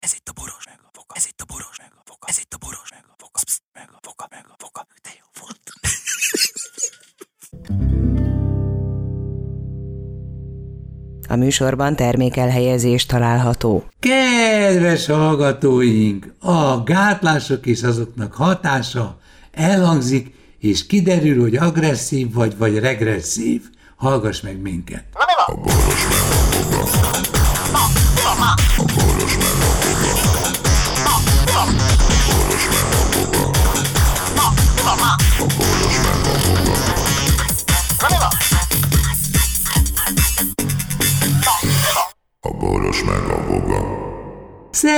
Ez itt a boros meg a foka. Ez itt a boros meg a foka. Ez itt a boros meg a foka. Psz, meg a foka, meg a foka. De jó volt. A műsorban termékelhelyezés található. Kedves hallgatóink, a gátlások és azoknak hatása elhangzik, és kiderül, hogy agresszív vagy, vagy regresszív. Hallgass meg minket. A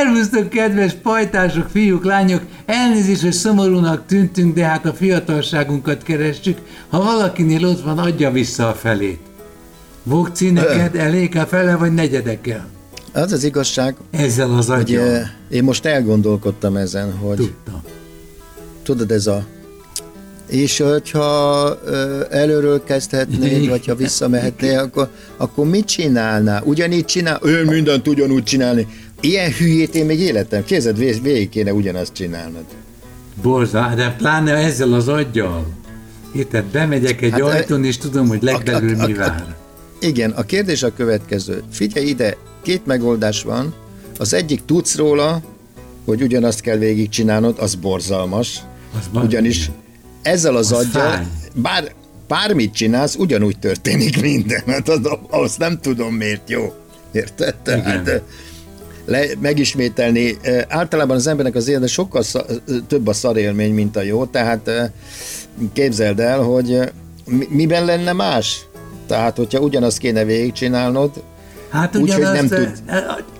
Szervusztok, kedves pajtások, fiúk, lányok! Elnézést, hogy szomorúnak tűntünk, de hát a fiatalságunkat kerestük. Ha valakinél ott van, adja vissza a felét. Vokci, neked elég a fele, vagy negyedekkel? Az az igazság, Ezzel az hogy agyon. eh, én most elgondolkodtam ezen, hogy Tudtam. tudod, ez a és hogyha ö, előről kezdhetnéd, vagy ha visszamehetnél, akkor, akkor mit csinálnál? Ugyanígy csinál? Ő mindent ugyanúgy csinálni. Ilyen hülyét én még életem. Kézed vég- végig kéne ugyanazt csinálnod. Borza, de pláne ezzel az aggyal. Érted, bemegyek egy Hát, ajtón, és tudom, hogy legbelül a- mi a- vár. Igen, a kérdés a következő. Figyelj ide, két megoldás van. Az egyik tudsz róla, hogy ugyanazt kell végigcsinálnod, az borzalmas. Az Ugyanis ezzel az, Az aggyal, fáj. bár, bármit csinálsz, ugyanúgy történik minden. Hát az, azt nem tudom miért jó. Érted? Tehát, Igen. Le, megismételni. Általában az embernek az élete sokkal sza, eh, több a szarélmény, mint a jó, tehát eh, képzeld el, hogy mi- miben lenne más? Tehát, hogyha ugyanazt kéne végigcsinálnod, Hát Úgyhogy nem tud-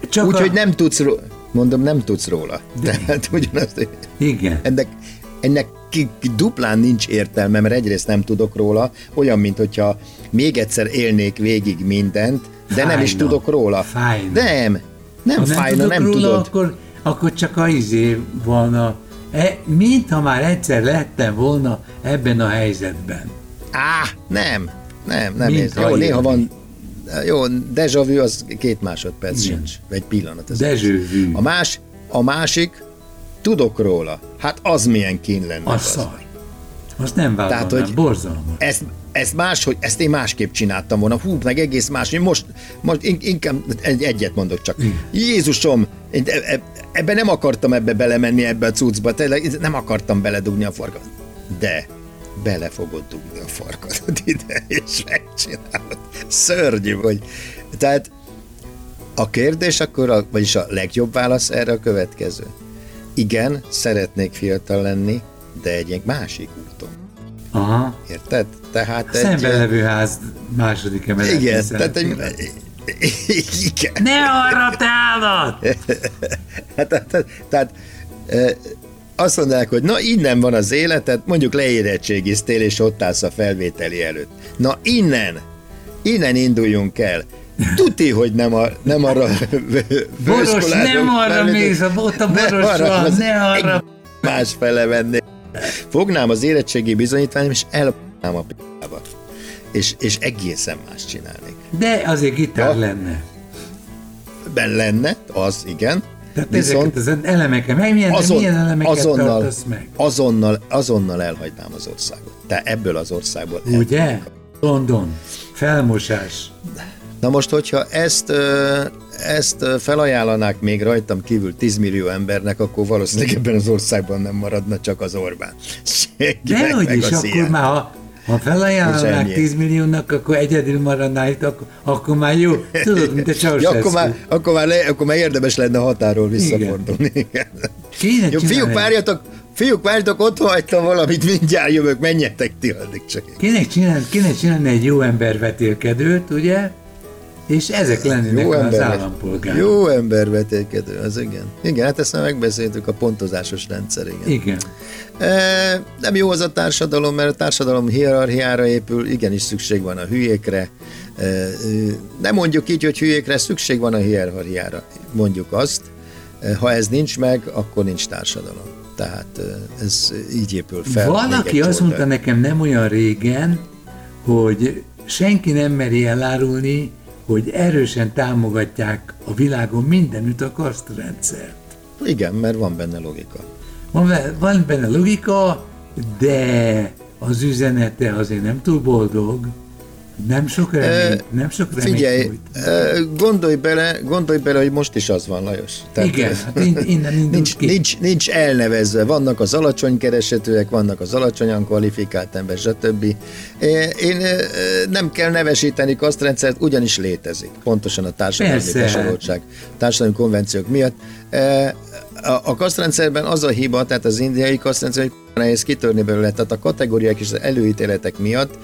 Csak úgyhogy a... nem tudsz róla. Mondom, nem tudsz róla. Tehát ugyanazt, Igen. ennek, ennek duplán nincs értelme, mert egyrészt nem tudok róla, olyan, mint hogyha még egyszer élnék végig mindent, de nem is Fájna. tudok róla. Fájna. Nem, nem Ha fájna, tudok nem róla, tudod. Akkor, akkor csak a izé volna, e, mintha már egyszer lettem volna ebben a helyzetben. Á, nem, nem, nem. Mint Mint jó, ha néha van, jó, déjà vu az két másodperc Igen. sincs, vagy egy pillanat. Ez Déjà vu. A, más, a másik, tudok róla. Hát az milyen kín lenne. A az. szar. Azt nem vállalnám, Tehát, hogy- borzalmas. ezt, ezt más, hogy ezt én másképp csináltam volna, hú, meg egész más, én most, most in- inkább egy, egyet mondok csak. Jézusom, én e- e- ebbe nem akartam ebbe belemenni ebbe a cuccba, tényleg nem akartam beledugni a farkat. De bele fogod dugni a farkadat ide, és megcsinálod. Szörnyű vagy. Tehát a kérdés akkor, a, vagyis a legjobb válasz erre a következő. Igen, szeretnék fiatal lenni, de egy másik úton. Aha. Érted? Tehát A szemben levő ház második emeletén Igen, tehát egy, igen. Ne arra te állat! Hát, tehát, tehát azt mondják, hogy na innen van az életed, mondjuk leérettségiztél, és ott állsz a felvételi előtt. Na innen, innen induljunk el. Tuti, hogy nem, a, nem arra Boros, nem arra mész, a bota Nem boros arra, van, ne arra. Más fele venni. Fognám az érettségi bizonyítványom, és elapnám a p***ba. És, és egészen más csinálnék. De azért gitár Ja. lenne. Ben lenne, az igen, Tehát viszont ezeket az elemeket, meg milyen, azon, milyen elemeket azonnal, tartasz meg? azonnal, azonnal elhagynám az országot. Te ebből az országból. Ugye? London. Felmosás. Na most, hogyha ezt, ezt felajánlanák még rajtam kívül 10 millió embernek, akkor valószínűleg ebben az országban nem maradna csak az Orbán. Senki De meg- hogy meg is, akkor ilyen. már ha, ha felajánlanák ennyi. 10 milliónak, akkor egyedül maradnál itt, akkor, akkor már jó. Tudod, mint a Ja, Ceausescu. akkor, már, akkor, már le, akkor már érdemes lenne határól visszafordulni. Igen. Kéne Jó, fiúk, várjatok, fiúk, várjatok, ott hagytam valamit, mindjárt jövök, menjetek ti addig csak. Kéne csinálni, kéne csinálni egy jó ember vetélkedőt, ugye? És ezek lennének Jó az ember, állampolgárok. jó ember vetélkedő, az igen. Igen, hát ezt már megbeszéltük, a pontozásos rendszer, igen. Igen. E, nem jó az a társadalom, mert a társadalom hierarchiára épül, igenis szükség van a hülyékre. E, e, nem mondjuk így, hogy hülyékre, szükség van a hierarchiára, mondjuk azt. E, ha ez nincs meg, akkor nincs társadalom. Tehát e, ez így épül fel. Van, még aki egy azt mondta nekem nem olyan régen, hogy senki nem meri elárulni, hogy erősen támogatják a világon mindenütt a kasztrendszert. Igen, mert van benne logika. Van, van benne logika, de az üzenete azért nem túl boldog, nem sok reményt, nem sok reményt Figyelj, gondolj bele, gondolj bele, hogy most is az van, Lajos. Igen, ö, hát in- innen nincs, ki. nincs, nincs elnevezve, vannak az alacsony keresetőek, vannak az alacsonyan kvalifikált ember, stb. Én nem kell nevesíteni kasztrendszert, ugyanis létezik. Pontosan a társadalmi besoroltság, társadalmi konvenciók miatt. A, a kasztrendszerben az a hiba, tehát az indiai kasztrendszer, hogy nehéz kitörni belőle, tehát a kategóriák és az előítéletek miatt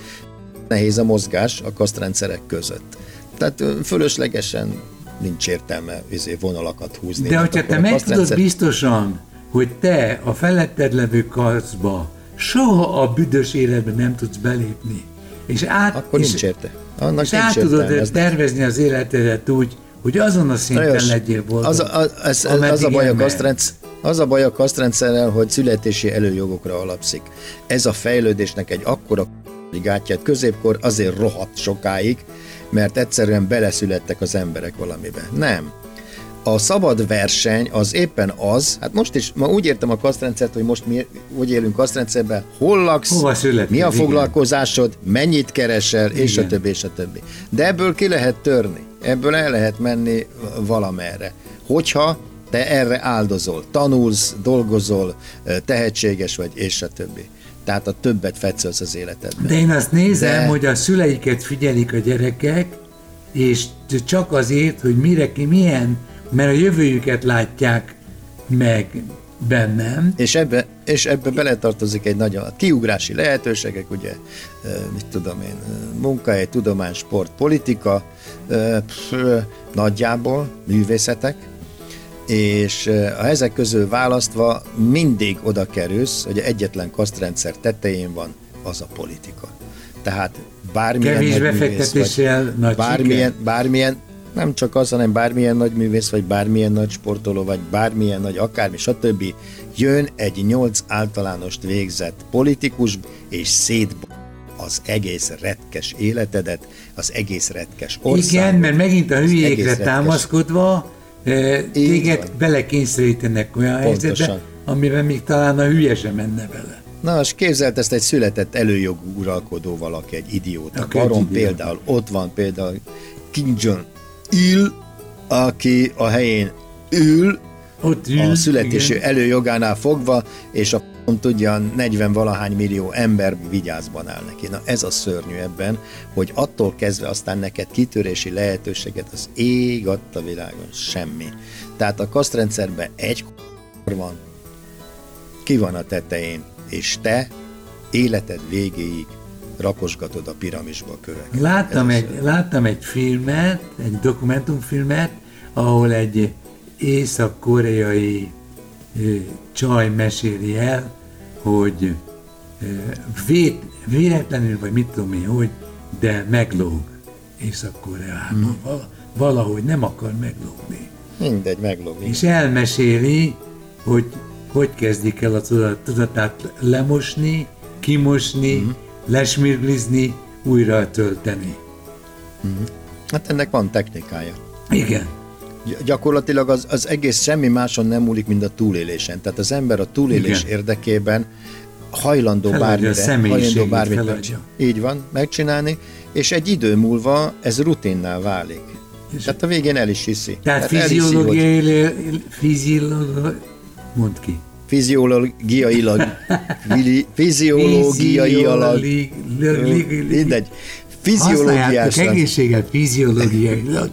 nehéz a mozgás a kasztrendszerek között. Tehát fölöslegesen nincs értelme izé, vonalakat húzni. De hogyha te meg tudod biztosan, hogy te a feletted levő kaszba soha a büdös életben nem tudsz belépni, és át, Akkor és, nincs érte. Annak és nincs át értelme. tudod Ez- tervezni az életedet úgy, hogy azon a szinten Lajos, legyél boldog. az, a, az, az, az, a baj a kasztrendszer, az a baj a kasztrendszerrel, hogy születési előjogokra alapszik. Ez a fejlődésnek egy akkora gátját középkor azért rohadt sokáig, mert egyszerűen beleszülettek az emberek valamibe. Nem. A szabad verseny az éppen az, hát most is, ma úgy értem a kasztrendszert, hogy most mi úgy élünk kasztrendszerben, hol laksz, Hova születtél, mi a igen. foglalkozásod, mennyit keresel, és a Igen. többi, és a többi. De ebből ki lehet törni, ebből el lehet menni valamerre. Hogyha te erre áldozol, tanulsz, dolgozol, tehetséges vagy, és a többi. Tehát a többet fetszölsz az életedben. De én azt nézem, De- hogy a szüleiket figyelik a gyerekek, és csak azért, hogy mire ki milyen, mert a jövőjüket látják meg bennem, És ebbe, és ebbe beletartozik egy nagyon kiugrási lehetőségek, ugye, mit tudom én, munkahely, tudomány, sport, politika, nagyjából művészetek, és a ezek közül választva mindig oda kerülsz, hogy egyetlen kasztrendszer tetején van, az a politika. Tehát bármilyen Kevés befektetéssel nagy bármilyen, bármilyen, nem csak az, hanem bármilyen nagy művész, vagy bármilyen nagy sportoló, vagy bármilyen nagy akármi, stb. Jön egy nyolc általánost végzett politikus, és szét az egész retkes életedet, az egész retkes országot. Igen, mert megint a hülyékre retkes- támaszkodva téged van. belekényszerítenek olyan Pontosan. helyzetbe, amiben még talán a hülye sem menne bele. Na, és képzeld ezt egy született előjogú uralkodó valaki, egy idióta. Egy Barom például, ott van például King John Il, aki a helyén ül, Ott ül, a születési igen. előjogánál fogva, és a p- tudja, 40 valahány millió ember vigyázban áll neki. Na ez a szörnyű ebben, hogy attól kezdve aztán neked kitörési lehetőséget az ég adta világon semmi. Tehát a kasztrendszerben egy van, ki van a tetején, és te életed végéig rakosgatod a piramisba a köveket. Láttam egy, láttam egy filmet, egy dokumentumfilmet, ahol egy észak-koreai csaj meséli el, hogy vét, véletlenül, vagy mit tudom én, hogy, de meglóg Észak-Koreában. Hmm. Val- valahogy nem akar meglógni. Mindegy, meglóg. És elmeséli, hogy hogy kezdik el a tudat, tudatát lemosni, kimosni, Hmm. lesmirglizni, újra tölteni. Hát ennek van technikája. Igen. Gy- Gyakorlatilag az, az egész semmi máson nem múlik, mint a túlélésen. Tehát az ember a túlélés Igen. érdekében hajlandó Feladja bármire, hajlandó bármit feladja. Így van, megcsinálni, és egy idő múlva ez rutinná válik. És- Tehát a végén el is hiszi. Tehát elhiszi, hogy fiziológiai, fiziológiai, mondd ki. fiziológiailag, fiziológiailag, Fiziológiai- mindegy, Használjátok fiziológiásan, egészséget fiziológiailag.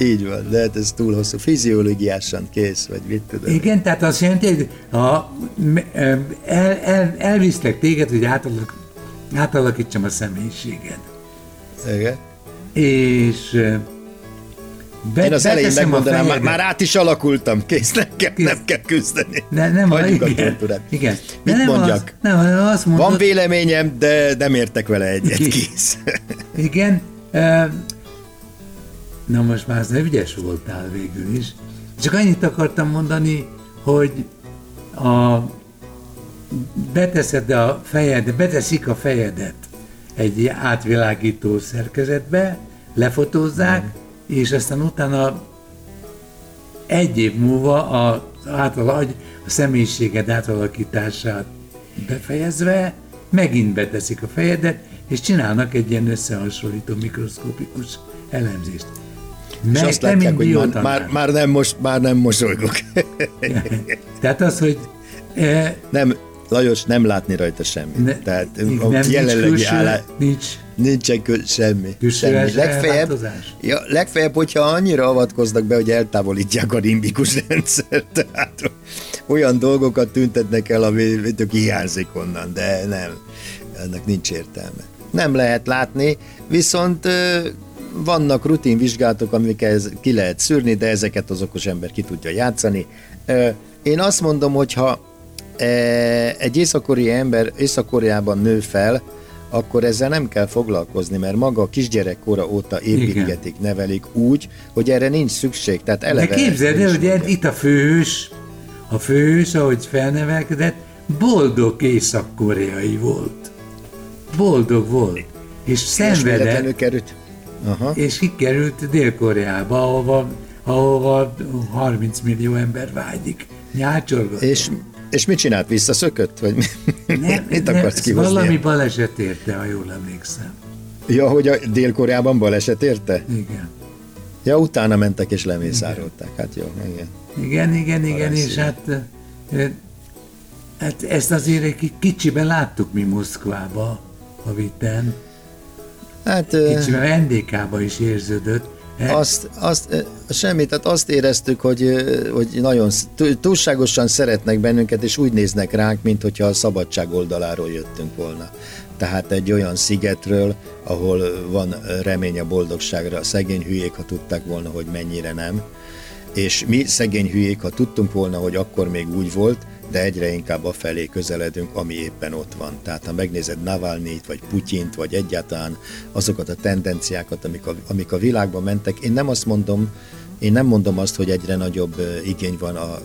Így van, de hát ez túl hosszú, fiziológiásan kész, vagy mit tudom. Igen, tehát azt jelenti, hogy a, el, el, elviszlek téged, hogy átalak, átalakítsam a személyiséged. Igen. És be, Én az elején megmondanám, már, már át is alakultam, kész, nem kell, Kész. nem kell küzdeni. Ne, nem, Hagyjuk a kultúrát. igen. Mit nem mondjak? Az, nem, hanem azt mondod, Van véleményem, de nem értek vele egyet, Igen. kész. Igen. Na most már az ügyes voltál végül is. Csak annyit akartam mondani, hogy a, beteszed a fejed, beteszik a fejedet egy átvilágító szerkezetbe, lefotózzák, és aztán utána egy év múlva az átalagy, a személyiséged átalakítását befejezve, megint beteszik a fejedet, és csinálnak egy ilyen összehasonlító mikroszkopikus elemzést. És azt látják, hogy már, már, már, nem most, már nem mosolygok. Tehát az, hogy eh, nem, Lajos, nem látni rajta semmi. ne, Tehát a nem, nincs jelenlegi külső, állá... nincs Nincsen kö- semmi. Semmi. Legfeljebb, ja, legfeljebb, hogyha annyira avatkoznak be, hogy eltávolítják a limbikus rendszert. Tehát olyan dolgokat tüntetnek el, ami tök hiányzik onnan, de nem. Ennek nincs értelme. Nem lehet látni, viszont vannak rutinvizsgálatok, amiket ki lehet szűrni, de ezeket az okos ember ki tudja játszani. Én azt mondom, hogy ha e, egy észak-koreai ember Észak-Koreában nő fel, akkor ezzel nem kell foglalkozni, mert maga a kisgyerekkora óta építgetik, nevelik úgy, hogy erre nincs szükség. Tehát De eleve képzeld el, hogy minden. itt a főhős, a főhős, ahogy felnevelkedett, boldog észak-koreai volt. Boldog volt. És szenvedett, került. Aha. és kikerült Dél-Koreába, ahova, ahova 30 millió ember vágyik. Nyácsorgat. És, és mit csinált? Visszaszökött? Vagy mi- nem, mit nem, akarsz kihozni? valami baleset érte, ha jól emlékszem. Ja, hogy a Dél-Koreában baleset érte? Igen. Ja, utána mentek és lemészárolták. Hát jó, igen. Igen, igen, igen, Valószínű. és hát, hát ezt azért egy ki- kicsiben láttuk mi Moszkvába, a vitten. Hát ö, Kicsiben NDK-ba is érződött. E, azt, azt, semmit, tehát azt éreztük, hogy, hogy nagyon túlságosan szeretnek bennünket, és úgy néznek ránk, mint hogyha a szabadság oldaláról jöttünk volna. Tehát egy olyan szigetről, ahol van remény a boldogságra. A szegény hülyék, ha tudták volna, hogy mennyire nem. És mi szegény hülyék, ha tudtunk volna, hogy akkor még úgy volt, de egyre inkább a felé közeledünk, ami éppen ott van. Tehát ha megnézed Navalnyit, vagy Putyint, vagy egyáltalán azokat a tendenciákat, amik a, amik a világban mentek, én nem azt mondom, én nem mondom azt, hogy egyre nagyobb igény van a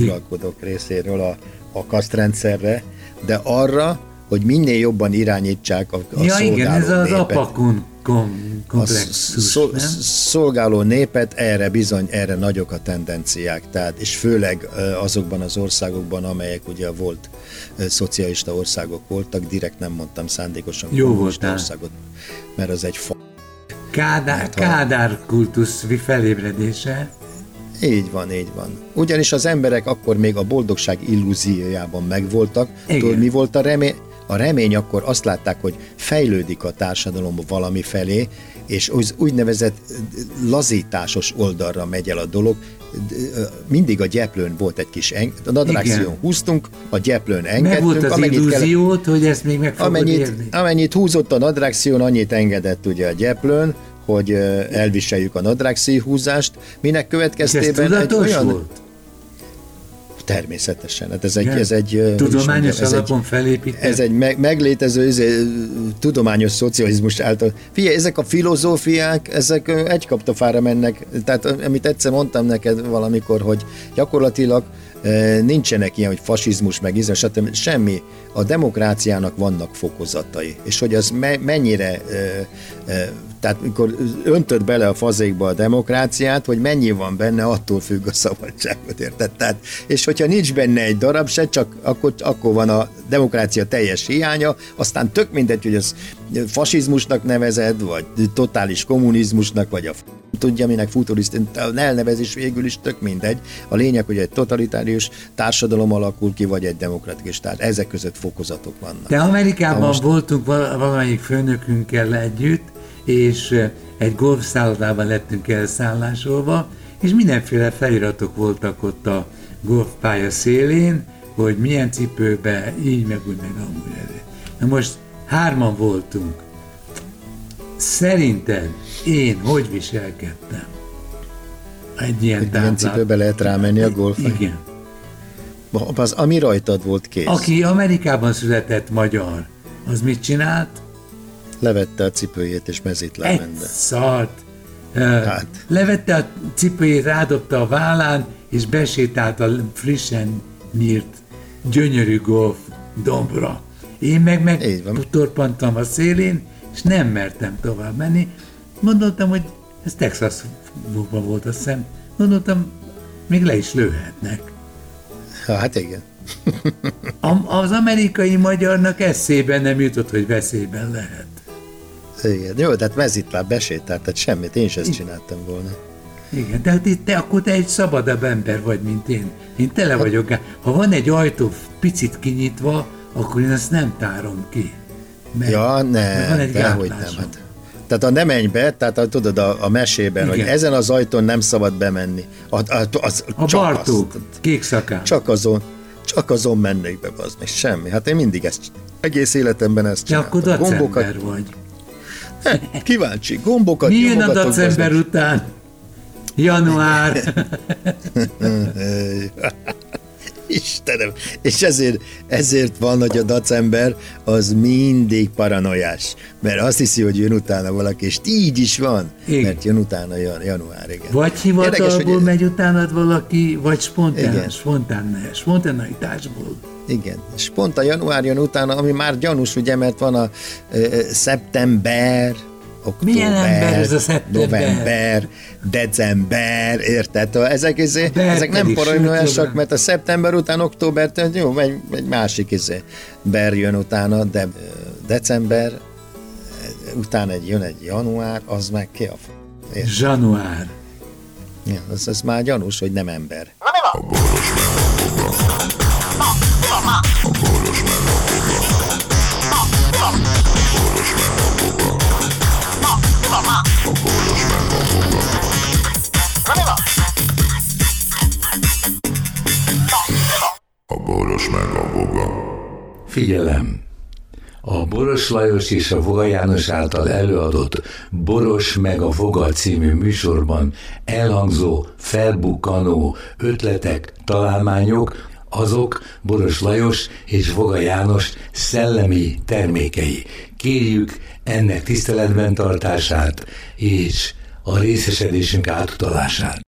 uralkodók részéről a, a kasztrendszerre, de arra, hogy minél jobban irányítsák a, a ja igen, ez szolgáló az népet apakun kom, a komplexus, szol- nem? szolgáló népet erre bizony, erre nagyok a tendenciák, tehát, és főleg azokban az országokban, amelyek ugye volt szocialista országok voltak, direkt nem mondtam szándékosan Jó voltál. országot, mert az egy fa. Kádár, ha- Kádár kultusz felébredése. Így van, így van. Ugyanis az emberek akkor még a boldogság illúziójában megvoltak. Igen. Tudod, mi volt a remény? A remény akkor azt látták, hogy fejlődik a társadalom valami felé, és az úgynevezett lazításos oldalra megy el a dolog. Mindig a gyeplőn volt egy kis eng- a nadrágszíjon húztunk, a gyeplőn Meg engedtünk, volt az illúziót, hogy ezt még meg amennyit, érni. amennyit húzott a nadrágszíjon, annyit engedett ugye a gyeplőn, hogy elviseljük a nadrágszíj húzást, minek következtében egy olyan... volt? Természetesen, hát ez egy, Igen. ez egy Tudományos mondjam, alapon egy, felépített. ez egy me- meglétező ez, ö, tudományos szocializmus által. Figyelj, ezek a filozófiák, ezek egy kaptafára mennek. Tehát amit egyszer mondtam neked valamikor, hogy gyakorlatilag nincsenek ilyen, hogy fasizmus, meg izra, stb. Semmi. A demokráciának vannak fokozatai. És hogy az me- mennyire tehát mikor öntöd bele a fazékba a demokráciát, hogy mennyi van benne, attól függ a szabadságot, érted? Tehát, és hogyha nincs benne egy darab se, csak akkor, akkor van a demokrácia teljes hiánya, aztán tök mindegy, hogy az fasizmusnak nevezed, vagy totális kommunizmusnak, vagy a tudja, minek futuriszt, elnevezés végül is tök mindegy. A lényeg, hogy egy totalitárius társadalom alakul ki, vagy egy demokratikus társadalom. Ezek között fokozatok vannak. De Amerikában most... voltunk val- valamelyik főnökünkkel együtt, és eh, egy golfszállodában lettünk elszállásolva, és mindenféle feliratok voltak ott a golfpálya szélén, hogy milyen cipőbe, így meg úgy, meg amúgy. Na most hárman voltunk. Szerinted én hogy viselkedtem? Egy ilyen milyen táblát. cipőbe lehet rámenni a golfra? Igen. Az, ami rajtad volt kész. Aki Amerikában született magyar, az mit csinált? Levette a cipőjét és mezitláb Egy ment be. szart. Hát. Levette a cipőjét, rádobta a vállán, és besétált a frissen nyírt, gyönyörű golf dombra. Én meg meg Így van. torpantam a szélén, és nem mertem tovább menni. Gondoltam, hogy ez Texasban volt, azt hiszem. Gondoltam, még le is lőhetnek. Hát igen. A, az amerikai magyarnak eszébe nem jutott, hogy veszélyben lehet. Igen. Jó, tehát mezitláb besétált, tehát semmit, én is ezt csináltam volna. Igen, de hát itt te, akkor te egy szabadabb ember vagy, mint én. Én tele vagyok. Ha van egy ajtó picit kinyitva, akkor én azt nem tárom ki. Mert, Ja, mert van ne, egy dehogy nem. Hát. Tehát a nem menj be, tehát a, tudod a, a mesében, Igen. hogy ezen az ajtón nem szabad bemenni. A, a, az, A csak Bartók, azt- kék szakán. Csak azon, csak azon mennék be, az meg semmi. Hát én mindig ezt, egész életemben ezt csináltam. akkor Gombokat, vagy. kíváncsi, gombokat Mi jön a dacember az- után? Január. Istenem, és ezért, ezért van, hogy a dacember az mindig paranoiás, mert azt hiszi, hogy jön utána valaki, és így is van, Igen. mert jön utána jan, január, igen. Vagy Érdekes, hivatalból hogy- megy utánad valaki, vagy spontán, Igen. spontán, spontaneitásból. Igen, és pont a január jön utána, ami már gyanús, ugye, mert van a ö, szeptember, október, Milyen ember ez a szeptember? november, december, érted? Ezek, izé, ezek nem sőt, mert a szeptember után október, tehát jó, egy, egy másik izé, ber jön utána, de december, utána egy, jön egy január, az meg ki a f... Érted? Január. Ja, az, az már gyanús, hogy nem ember. A boros meg a boga. Figyelem! A Boros Lajos és a Voga János által előadott Boros meg a Voga című műsorban elhangzó, felbukkanó ötletek, találmányok, azok Boros Lajos és Voga János szellemi termékei. Kérjük ennek tiszteletben tartását és a részesedésünk átutalását.